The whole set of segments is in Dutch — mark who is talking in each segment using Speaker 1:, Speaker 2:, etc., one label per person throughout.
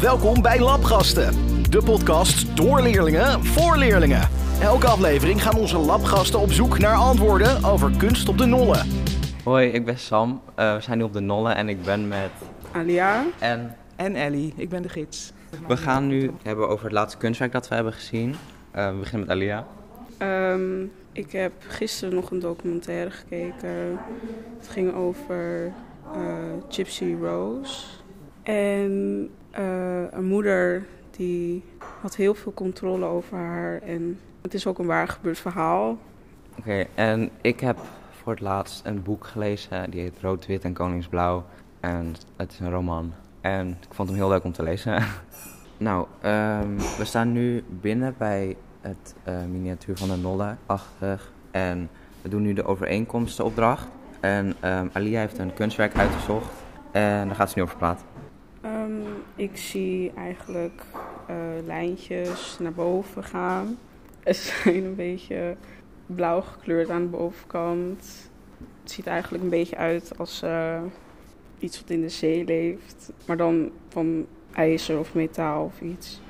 Speaker 1: Welkom bij Labgasten, de podcast door leerlingen voor leerlingen. Elke aflevering gaan onze labgasten op zoek naar antwoorden over kunst op de nollen.
Speaker 2: Hoi, ik ben Sam. Uh, we zijn nu op de Nolle en ik ben met
Speaker 3: Alia.
Speaker 2: En
Speaker 3: En Ellie, ik ben de gids.
Speaker 2: we gaan nu hebben over het laatste kunstwerk dat we hebben gezien. Uh, we beginnen met Alia.
Speaker 3: Ehm, ik heb gisteren nog een documentaire gekeken. Het ging over uh, Gypsy Rose. En uh, een moeder die had heel veel controle over haar. En het is ook een waar gebeurd verhaal.
Speaker 2: Oké, en ik heb voor het laatst een boek gelezen. Die heet Rood, Wit en Koningsblauw. En het is een roman. En ik vond hem heel leuk om te lezen. nou, um, we staan nu binnen bij het uh, miniatuur van de Nolle, achtig. En we doen nu de overeenkomstenopdracht. En um, heeft een kunstwerk uitgezocht. En daar gaat ze nu over praten.
Speaker 3: Ik zie eigenlijk uh, lijntjes naar boven gaan. Ze zijn een beetje blauw gekleurd aan de bovenkant. Het ziet eigenlijk een beetje uit als uh, iets wat in de zee leeft. Maar dan van ijzer of metaal of iets.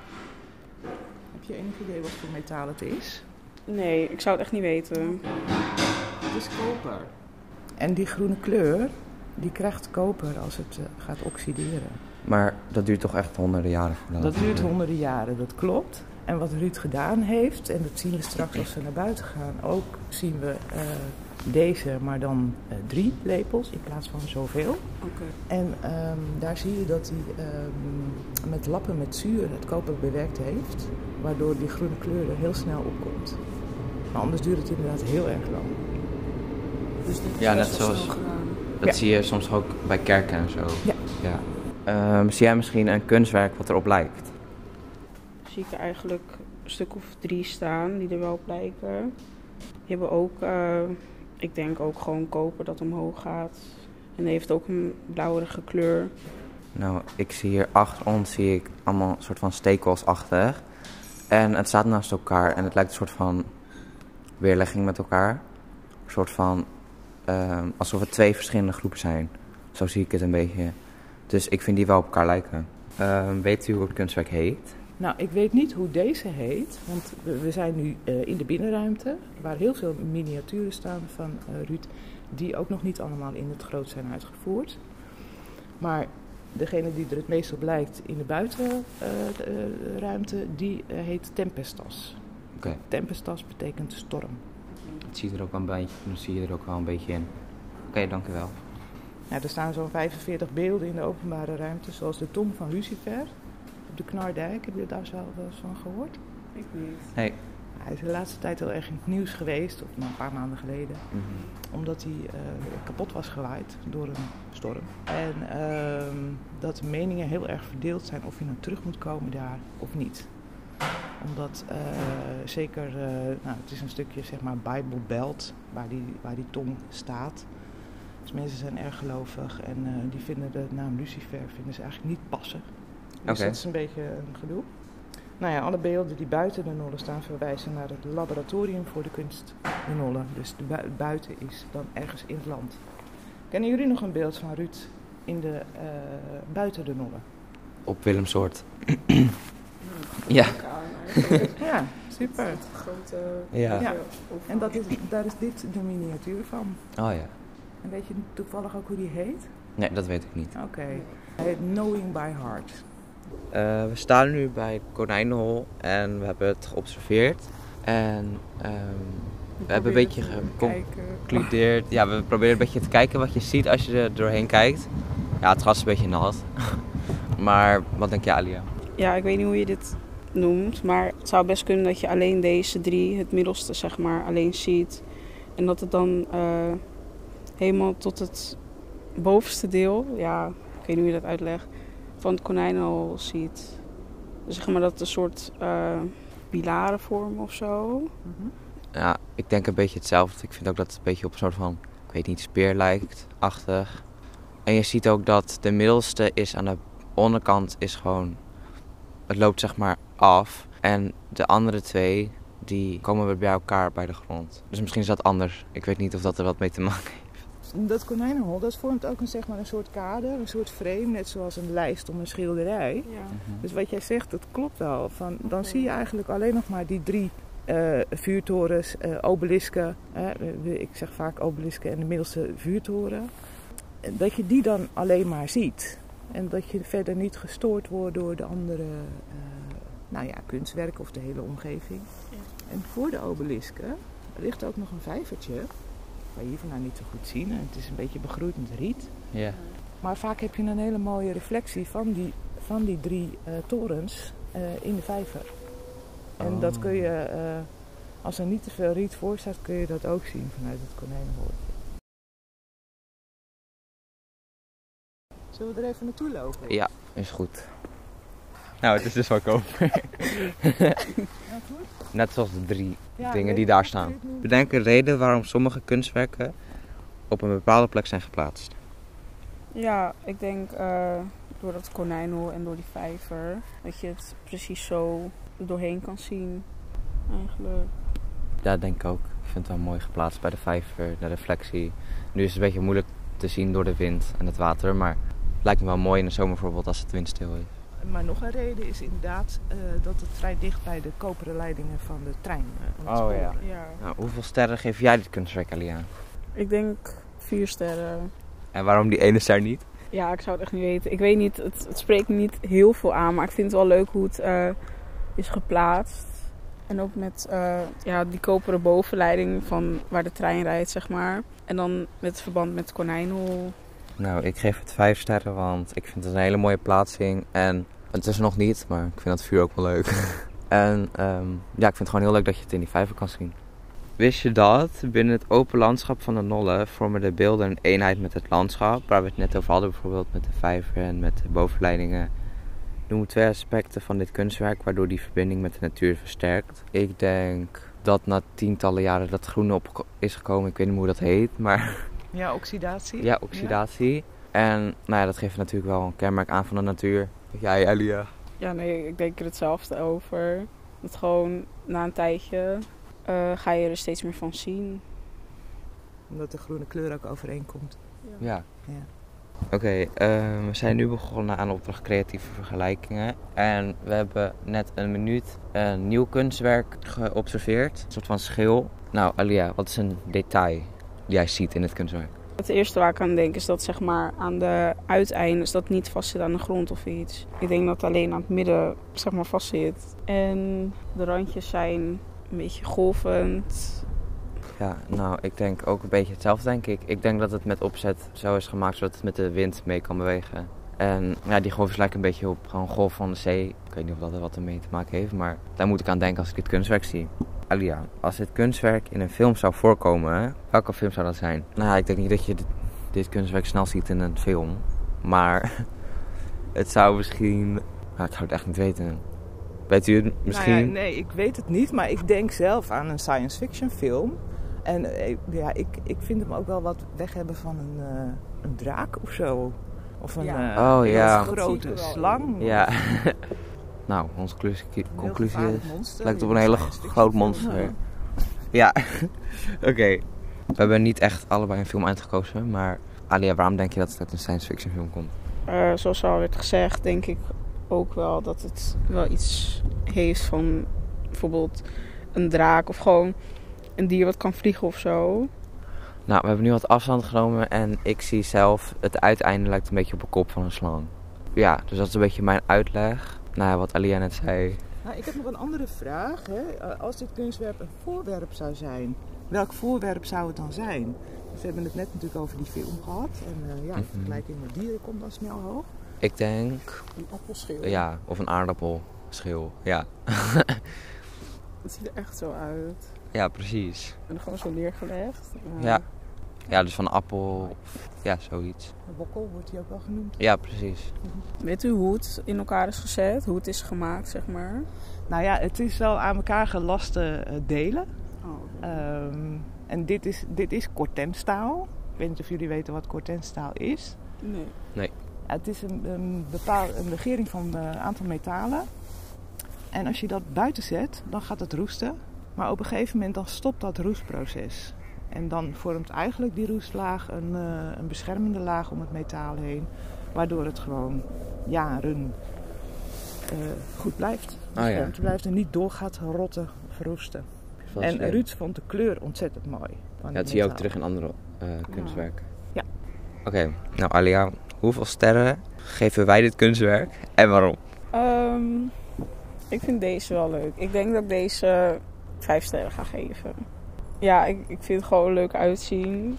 Speaker 4: Heb je enig idee wat voor metaal het is?
Speaker 3: Nee, ik zou het echt niet weten.
Speaker 4: Het is koper. En die groene kleur, die krijgt koper als het uh, gaat oxideren.
Speaker 2: Maar dat duurt toch echt honderden jaren?
Speaker 4: Dat, dat duurt honderden jaren, dat klopt. En wat Ruud gedaan heeft, en dat zien we straks als we naar buiten gaan, ook zien we uh, deze, maar dan uh, drie lepels in plaats van zoveel.
Speaker 3: Okay.
Speaker 4: En um, daar zie je dat hij um, met lappen met zuur het koper bewerkt heeft, waardoor die groene kleur er heel snel opkomt. Maar anders duurt het inderdaad heel erg lang.
Speaker 3: Dus
Speaker 2: ja, net zoals. Dat ja. zie je soms ook bij kerken en zo.
Speaker 4: Ja.
Speaker 2: ja. Um, zie jij misschien een kunstwerk wat erop lijkt?
Speaker 3: Zie ik er eigenlijk een stuk of drie staan die er wel op lijken. Die hebben ook, uh, ik denk ook gewoon koper dat omhoog gaat. En heeft ook een blauwerige kleur.
Speaker 2: Nou, ik zie hier achter ons zie ik allemaal een soort van stekelsachtig. En het staat naast elkaar en het lijkt een soort van weerlegging met elkaar. Een soort van, uh, alsof het twee verschillende groepen zijn. Zo zie ik het een beetje. Dus ik vind die wel op elkaar lijken. Uh, weet u hoe het kunstwerk heet?
Speaker 4: Nou, ik weet niet hoe deze heet, want we zijn nu uh, in de binnenruimte, waar heel veel miniaturen staan van uh, Ruud, die ook nog niet allemaal in het groot zijn uitgevoerd. Maar degene die er het meest op lijkt in de buitenruimte, die heet Tempestas.
Speaker 2: Okay.
Speaker 4: Tempestas betekent storm.
Speaker 2: Het ziet er ook wel een beetje, dan zie je er ook wel een beetje in. Oké, okay, dank u wel.
Speaker 4: Ja, er staan zo'n 45 beelden in de openbare ruimte, zoals de tong van Lucifer op de Knardijk. Heb je daar zo wel eens van gehoord?
Speaker 3: Ik niet.
Speaker 2: Nee.
Speaker 4: Hij is de laatste tijd heel erg in het nieuws geweest, of nou, een paar maanden geleden,
Speaker 2: mm -hmm.
Speaker 4: omdat hij uh, kapot was gewaaid door een storm. En uh, dat de meningen heel erg verdeeld zijn of je nou terug moet komen daar of niet. Omdat uh, zeker, uh, nou, het is een stukje zeg maar Bible Belt, waar die, waar die tong staat. Dus mensen zijn erg gelovig en uh, die vinden de naam Lucifer vinden ze eigenlijk niet passen. Dus
Speaker 2: okay.
Speaker 4: dat is een beetje een gedoe. Nou ja, alle beelden die buiten de Nolle staan verwijzen naar het laboratorium voor de kunst de Nolle. Dus de bu buiten is dan ergens in het land. Kennen jullie nog een beeld van Ruud in de, uh, buiten de Nolle?
Speaker 2: Op Willemsoort. ja.
Speaker 4: ja, super.
Speaker 3: Grote,
Speaker 2: ja.
Speaker 4: ja. En dat is, daar is dit de miniatuur van.
Speaker 2: Oh ja.
Speaker 4: En weet je toevallig ook hoe die heet?
Speaker 2: Nee, dat weet ik niet.
Speaker 4: Oké. Okay. Hij heet Knowing by Heart.
Speaker 2: Uh, we staan nu bij konijnenhol en we hebben het geobserveerd. En um, we, we hebben een beetje geconcludeerd. Ja, we proberen een beetje te kijken wat je ziet als je er doorheen kijkt. Ja, het gras is een beetje nat. maar wat denk je, Alia?
Speaker 3: Ja, ik weet niet hoe je dit noemt, maar het zou best kunnen dat je alleen deze drie, het middelste zeg maar, alleen ziet. En dat het dan uh, helemaal tot het bovenste deel, ja, ik weet niet hoe je dat uitlegt, van het konijnenhol ziet. Dus zeg maar dat een soort uh, pilaren vormen of zo.
Speaker 2: Ja, ik denk een beetje hetzelfde. Ik vind ook dat het een beetje op een soort van, ik weet niet, speer lijkt, achtig. En je ziet ook dat de middelste is aan de onderkant is gewoon, het loopt zeg maar af. En de andere twee, die komen weer bij elkaar bij de grond. Dus misschien is dat anders. Ik weet niet of dat er wat mee te maken heeft.
Speaker 4: Dat konijnenhol, dat vormt ook een, zeg maar, een soort kader, een soort frame, net zoals een lijst om een schilderij.
Speaker 3: Ja.
Speaker 2: Mhm.
Speaker 4: Dus wat jij zegt, dat klopt wel. Van, dan zie je eigenlijk alleen nog maar die drie eh, vuurtorens, eh, obelisken. ik zeg vaak obelisken en de middelste vuurtoren. En Dat je die dan alleen maar ziet. En dat je verder niet gestoord wordt door de andere eh, nou ja, kunstwerken of de hele omgeving.
Speaker 3: Ja.
Speaker 4: En voor de obelisken ligt ook nog een vijvertje. Kan je hier vandaan niet zo goed zien. En het is een beetje begroeid met riet.
Speaker 2: Ja.
Speaker 4: Maar vaak heb je een hele mooie reflectie van die, van die drie eh, torens eh, in de vijver. En
Speaker 2: Oh.
Speaker 4: dat kun je, eh, als er niet te veel riet voor staat, kun je dat ook zien vanuit het konijnenhol. Zullen we er even naartoe lopen?
Speaker 2: Ja, is goed. Nou, het is dus wel koper.
Speaker 4: Ja, goed.
Speaker 2: Net zoals de drie
Speaker 4: Ja,
Speaker 2: dingen die daar staan. Bedenk een reden waarom sommige kunstwerken op een bepaalde plek zijn geplaatst.
Speaker 3: Ja, ik denk eh, door dat konijnhol en door die vijver. Dat je het precies zo doorheen kan zien. Eigenlijk.
Speaker 2: Ja, denk ik ook. Ik vind het wel mooi geplaatst bij de vijver, de reflectie. Nu is het een beetje moeilijk te zien door de wind en het water, maar het lijkt me wel mooi in de zomer bijvoorbeeld als het windstil is.
Speaker 4: Maar nog een reden is inderdaad eh, dat het vrij dicht bij de koperen leidingen van de trein uh,
Speaker 2: Oh, ja.
Speaker 3: Ja.
Speaker 2: Nou, hoeveel sterren geef jij dit kunstwerk, Alia?
Speaker 3: Ik denk vier sterren.
Speaker 2: En waarom die ene ster niet?
Speaker 3: Ja, ik zou het echt niet weten. Ik weet niet, het, het spreekt me niet heel veel aan. Maar ik vind het wel leuk hoe het eh, is geplaatst. En ook met eh, ja, die koperen bovenleiding van waar de trein rijdt, zeg maar. En dan met het verband met Konijnhol.
Speaker 2: Nou, ik geef het vijf sterren, want ik vind het een hele mooie plaatsing. En het is nog niet, maar ik vind het vuur ook wel leuk. en ehm, ja, ik vind het gewoon heel leuk dat je het in die vijver kan zien. Wist je dat binnen het open landschap van de Nolle vormen de beelden een eenheid met het landschap, waar we het net over hadden, bijvoorbeeld met de vijver en met de bovenleidingen? Noem twee aspecten van dit kunstwerk waardoor die verbinding met de natuur versterkt. Ik denk dat na tientallen jaren dat groene op is gekomen, ik weet niet hoe dat heet, maar
Speaker 4: Ja, oxidatie.
Speaker 2: ja, oxidatie. En nou ja, dat geeft natuurlijk wel een kenmerk aan van de natuur. Jij, Elia?
Speaker 3: Ja, nee, ik denk er hetzelfde over. Dat gewoon na een tijdje eh, ga je er steeds meer van zien.
Speaker 4: Omdat de groene kleur ook overeenkomt.
Speaker 2: Ja.
Speaker 4: Ja.
Speaker 2: Oké, eh, we zijn nu begonnen aan de opdracht creatieve vergelijkingen. En we hebben net een minuut een nieuw kunstwerk geobserveerd. Een soort van schil. Nou, Alia, wat is een detail jij ziet in het kunstwerk?
Speaker 3: Het eerste waar ik aan denk is dat zeg maar aan de uiteindes dat niet vastzit aan de grond of iets. Ik denk dat het alleen aan het midden zeg maar vastzit. En de randjes zijn een beetje golvend.
Speaker 2: Ja, nou, ik denk ook een beetje hetzelfde, denk ik. Ik denk dat het met opzet zo is gemaakt zodat het met de wind mee kan bewegen. En ja, die golven lijken een beetje op gewoon golf van de zee. Ik weet niet of dat er wat ermee te maken heeft, maar daar moet ik aan denken als ik dit kunstwerk zie. Alia, als dit kunstwerk in een film zou voorkomen, welke film zou dat zijn? Nou ja, ik denk niet dat je dit, dit kunstwerk snel ziet in een film. Maar het zou misschien... Nou, ik zou het echt niet weten. Weet u het misschien?
Speaker 4: Nou ja, nee, ik weet het niet, maar ik denk zelf aan een science fiction film. En eh, ja, ik, ik vind hem ook wel wat weg hebben van een, eh, een draak of zo. Of een
Speaker 3: Ja.
Speaker 4: eh,
Speaker 2: Oh, ja.
Speaker 4: Grote slang.
Speaker 2: Ja. nou, onze conclusie, conclusie is...
Speaker 4: monster
Speaker 2: Lijkt op een hele groot monster. Ja, oké. We hebben niet echt allebei een film uitgekozen, maar Alia, waarom denk je dat het uit een science fiction film komt?
Speaker 3: Eh, zoals al werd gezegd, denk ik ook wel dat het wel iets heeft van bijvoorbeeld een draak of gewoon een dier wat kan vliegen of zo.
Speaker 2: Nou, we hebben nu wat afstand genomen en ik zie zelf het uiteinde lijkt een beetje op een kop van een slang. Ja, dus dat is een beetje mijn uitleg. Nou ja, wat Alia net zei.
Speaker 4: Nou, ik heb nog een andere vraag. Hè. Eh, Als dit kunstwerp een voorwerp zou zijn, welk voorwerp zou het dan zijn? Dus we hebben het net natuurlijk over die film gehad. En eh, ja, de
Speaker 2: Mhm.
Speaker 4: vergelijking met dieren komt dan snel hoog.
Speaker 2: Ik denk,
Speaker 3: Een appelschil.
Speaker 2: ja, of een aardappelschil. Ja,
Speaker 3: Het ziet er echt zo uit.
Speaker 2: ja precies.
Speaker 3: En dan gewoon zo neergelegd. Eh,
Speaker 2: Ja. Ja, dus van appel, of ja, zoiets.
Speaker 4: Wokkel wordt die ook wel genoemd.
Speaker 2: Ja, precies.
Speaker 3: Weet u hoe het in elkaar is gezet? Hoe het is gemaakt, zeg maar?
Speaker 4: Nou ja, het is wel aan elkaar gelaste eh, delen.
Speaker 3: Oh,
Speaker 4: Ehm, en dit is, dit is cortenstaal. Ik weet niet of jullie weten wat cortenstaal is.
Speaker 3: nee.
Speaker 4: Ja, het is een, een, bepaal, een legering van een aantal metalen. En als je dat buiten zet, dan gaat het roesten. Maar op een gegeven moment dan stopt dat roestproces. En dan vormt eigenlijk die roestlaag een, eh, een beschermende laag om het metaal heen. Waardoor het gewoon jaren eh, goed blijft.
Speaker 2: ja.
Speaker 4: Beschermd blijft en niet door gaat rotten of roesten. En
Speaker 2: slim.
Speaker 4: Ruud vond de kleur ontzettend mooi. van
Speaker 2: Ja,
Speaker 4: het
Speaker 2: dat zie je ook terug in andere eh, kunstwerken.
Speaker 4: Ja.
Speaker 2: Oké, nou Alia, hoeveel sterren geven wij dit kunstwerk en waarom?
Speaker 3: Ehm, ik vind deze wel leuk. Ik denk dat ik deze vijf sterren ga geven. Ja, ik, ik vind het gewoon leuk uitzien.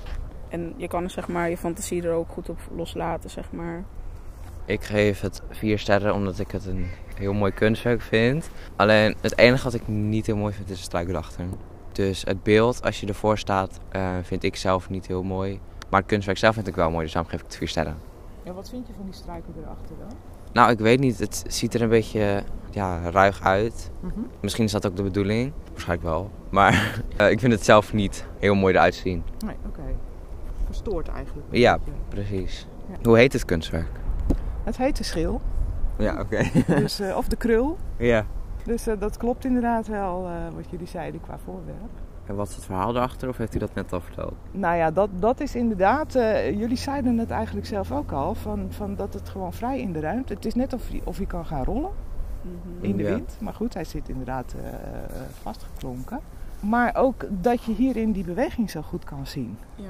Speaker 3: En je kan zeg maar je fantasie er ook goed op loslaten, zeg maar.
Speaker 2: Ik geef het vier sterren omdat ik het een heel mooi kunstwerk vind. Alleen het enige wat ik niet heel mooi vind is de struik erachter. Dus het beeld, als je ervoor staat, eh, vind ik zelf niet heel mooi. Maar het kunstwerk zelf vind ik wel mooi, dus daarom geef ik het vier sterren.
Speaker 4: Ja, wat vind je van die struiken erachter dan?
Speaker 2: Nou, ik weet niet. Het ziet er een beetje ja, ruig uit.
Speaker 4: Mhm.
Speaker 2: Misschien is dat ook de bedoeling. Waarschijnlijk wel. Maar eh, ik vind het zelf niet heel mooi eruit zien.
Speaker 4: Nee, oké. Verstoord eigenlijk.
Speaker 2: Ja, precies.
Speaker 4: Ja.
Speaker 2: Hoe heet het kunstwerk?
Speaker 4: Het heet de schil,
Speaker 2: Ja, oké.
Speaker 4: dus, eh, of de krul.
Speaker 2: ja.
Speaker 4: Dus eh, dat klopt inderdaad wel wat jullie zeiden qua voorwerp.
Speaker 2: En wat is het verhaal erachter? Of heeft u dat net al verteld?
Speaker 4: Nou ja, dat, dat is inderdaad, eh, jullie zeiden het eigenlijk zelf ook al, van, van dat het gewoon vrij in de ruimte. Het is net of je, of je kan gaan rollen in de
Speaker 2: Ja.
Speaker 4: wind. Maar goed, hij zit inderdaad eh, eh, vastgeklonken. Maar ook dat je hierin die beweging zo goed kan zien.
Speaker 3: Ja.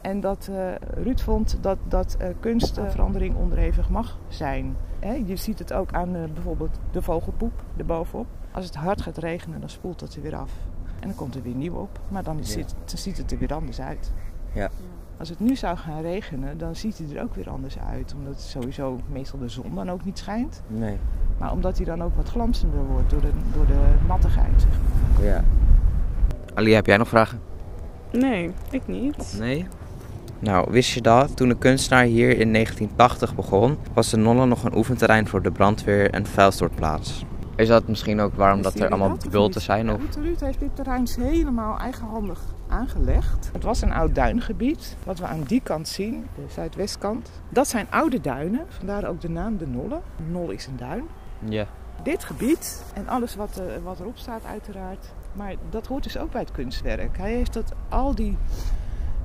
Speaker 4: En dat eh, Ruud vond dat, dat eh, kunst eh, verandering onderhevig mag zijn. Hè, je ziet het ook aan eh, bijvoorbeeld de vogelpoep erbovenop. Als het hard gaat regenen, dan spoelt dat er weer af. En dan komt er weer nieuw op. Maar dan, is
Speaker 2: Ja.
Speaker 4: het, dan ziet het er weer anders uit.
Speaker 2: Ja.
Speaker 4: Als het nu zou gaan regenen, dan ziet hij er ook weer anders uit. Omdat sowieso meestal de zon dan ook niet schijnt.
Speaker 2: Nee.
Speaker 4: Maar omdat hij dan ook wat glanzender wordt door de, door de nattigheid. Zeg maar.
Speaker 2: Ja. Ali, heb jij nog vragen?
Speaker 3: Nee, ik niet.
Speaker 2: Nee. Nou, wist je dat? Toen de kunstenaar hier in 1980 begon, was de Nolle nog een oefenterrein voor de brandweer en vuilstortplaats. Is dat misschien ook waarom dat er allemaal
Speaker 4: dat
Speaker 2: bulten zijn? Of?
Speaker 4: Ruud, Ruud heeft dit terrein helemaal eigenhandig aangelegd. Het was een oud duingebied, wat we aan die kant zien, de zuidwestkant. Dat zijn oude duinen, vandaar ook de naam de Nolle. Nol is een duin.
Speaker 2: Ja.
Speaker 4: Dit gebied en alles wat, eh, wat erop staat uiteraard. Maar dat hoort dus ook bij het kunstwerk. Hij heeft dat, al die,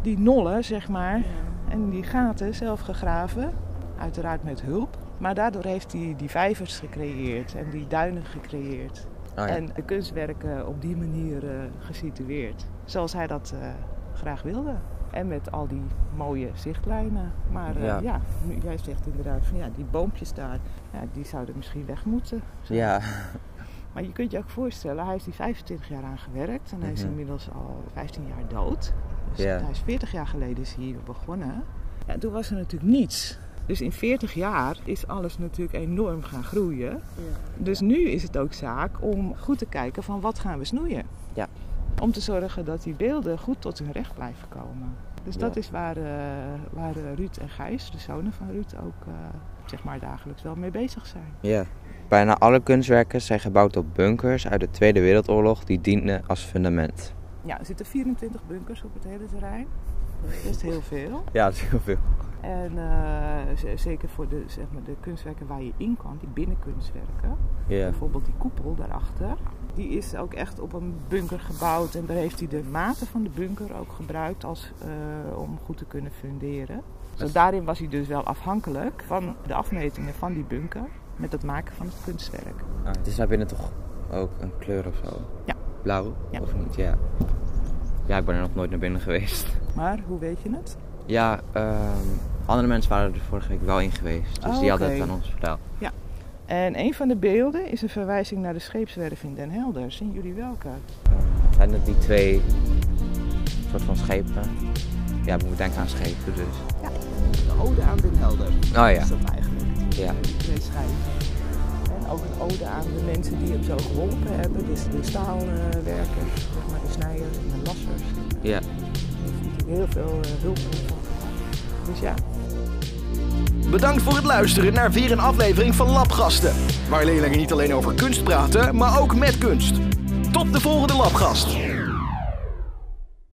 Speaker 4: die nollen, zeg maar, en die gaten zelf gegraven. Uiteraard met hulp. Maar daardoor heeft hij die vijvers gecreëerd en die duinen gecreëerd.
Speaker 2: Oh, ja.
Speaker 4: En de kunstwerken op die manier eh, gesitueerd. Zoals hij dat eh, graag wilde. En met al die mooie zichtlijnen. Maar eh,
Speaker 2: Ja.
Speaker 4: ja. jij zegt inderdaad van ja, die boompjes daar, ja, die zouden misschien weg moeten.
Speaker 2: ja.
Speaker 4: Maar je kunt je ook voorstellen, hij heeft hier 25 jaar aan gewerkt. En hij is
Speaker 2: Mhm.
Speaker 4: inmiddels al 15 jaar dood. Dus hij is 40 jaar geleden is hier begonnen. Ja, toen was er natuurlijk niets. Dus in 40 jaar is alles natuurlijk enorm gaan groeien. Dus nu is het ook zaak om goed te kijken van wat gaan we snoeien.
Speaker 2: Ja.
Speaker 4: Om te zorgen dat die beelden goed tot hun recht blijven komen. Dus
Speaker 2: Ja.
Speaker 4: dat is waar, eh, waar eh, Ruud en Gijs, de zonen van Ruud, ook eh, zeg maar dagelijks wel mee bezig zijn.
Speaker 2: ja. Bijna alle kunstwerken zijn gebouwd op bunkers uit de Tweede Wereldoorlog die dienden als fundament.
Speaker 4: Ja, er zitten 24 bunkers op het hele terrein. Dat is heel veel.
Speaker 2: Ja, dat is heel veel.
Speaker 4: En eh, zeker voor de, zeg maar, de kunstwerken waar je in kan, die binnenkunstwerken.
Speaker 2: Ja.
Speaker 4: Bijvoorbeeld die koepel daarachter. Die is ook echt op een bunker gebouwd. En daar heeft hij de maten van de bunker ook gebruikt als, eh, om goed te kunnen funderen. Zo daarin was hij dus wel afhankelijk van de afmetingen van die bunker. Met het maken van het kunstwerk.
Speaker 2: Ah, het is daar binnen toch ook een kleur of zo?
Speaker 4: Ja.
Speaker 2: Blauw?
Speaker 4: Ja.
Speaker 2: Of niet? Ja. Ja, ik ben er nog nooit naar binnen geweest.
Speaker 4: Maar hoe weet je het?
Speaker 2: Ja, ehm, andere mensen waren er vorige week wel in geweest. Dus
Speaker 4: Oh,
Speaker 2: die hadden
Speaker 4: oké.
Speaker 2: het aan ons verteld.
Speaker 4: En een van de beelden is een verwijzing naar de scheepswerf in Den Helder. Zien jullie welke?
Speaker 2: Ehm, zijn het die twee soort van schepen? Ja, we moeten denken aan schepen dus.
Speaker 4: De ode aan Den Helder.
Speaker 2: Oh ja.
Speaker 4: Is dat eigenlijk?
Speaker 2: Ja.
Speaker 4: Twee schijven. Ook een ode aan de mensen die hem zo geholpen hebben. Dus de staalwerkers, zeg maar de snijders en de lassers.
Speaker 2: Ja.
Speaker 4: Er heel veel eh, hulp van. Dus ja,
Speaker 1: Bedankt voor het luisteren naar weer een aflevering van Labgasten. Waar leerlingen niet alleen over kunst praten, maar ook met kunst. Tot de volgende Labgast.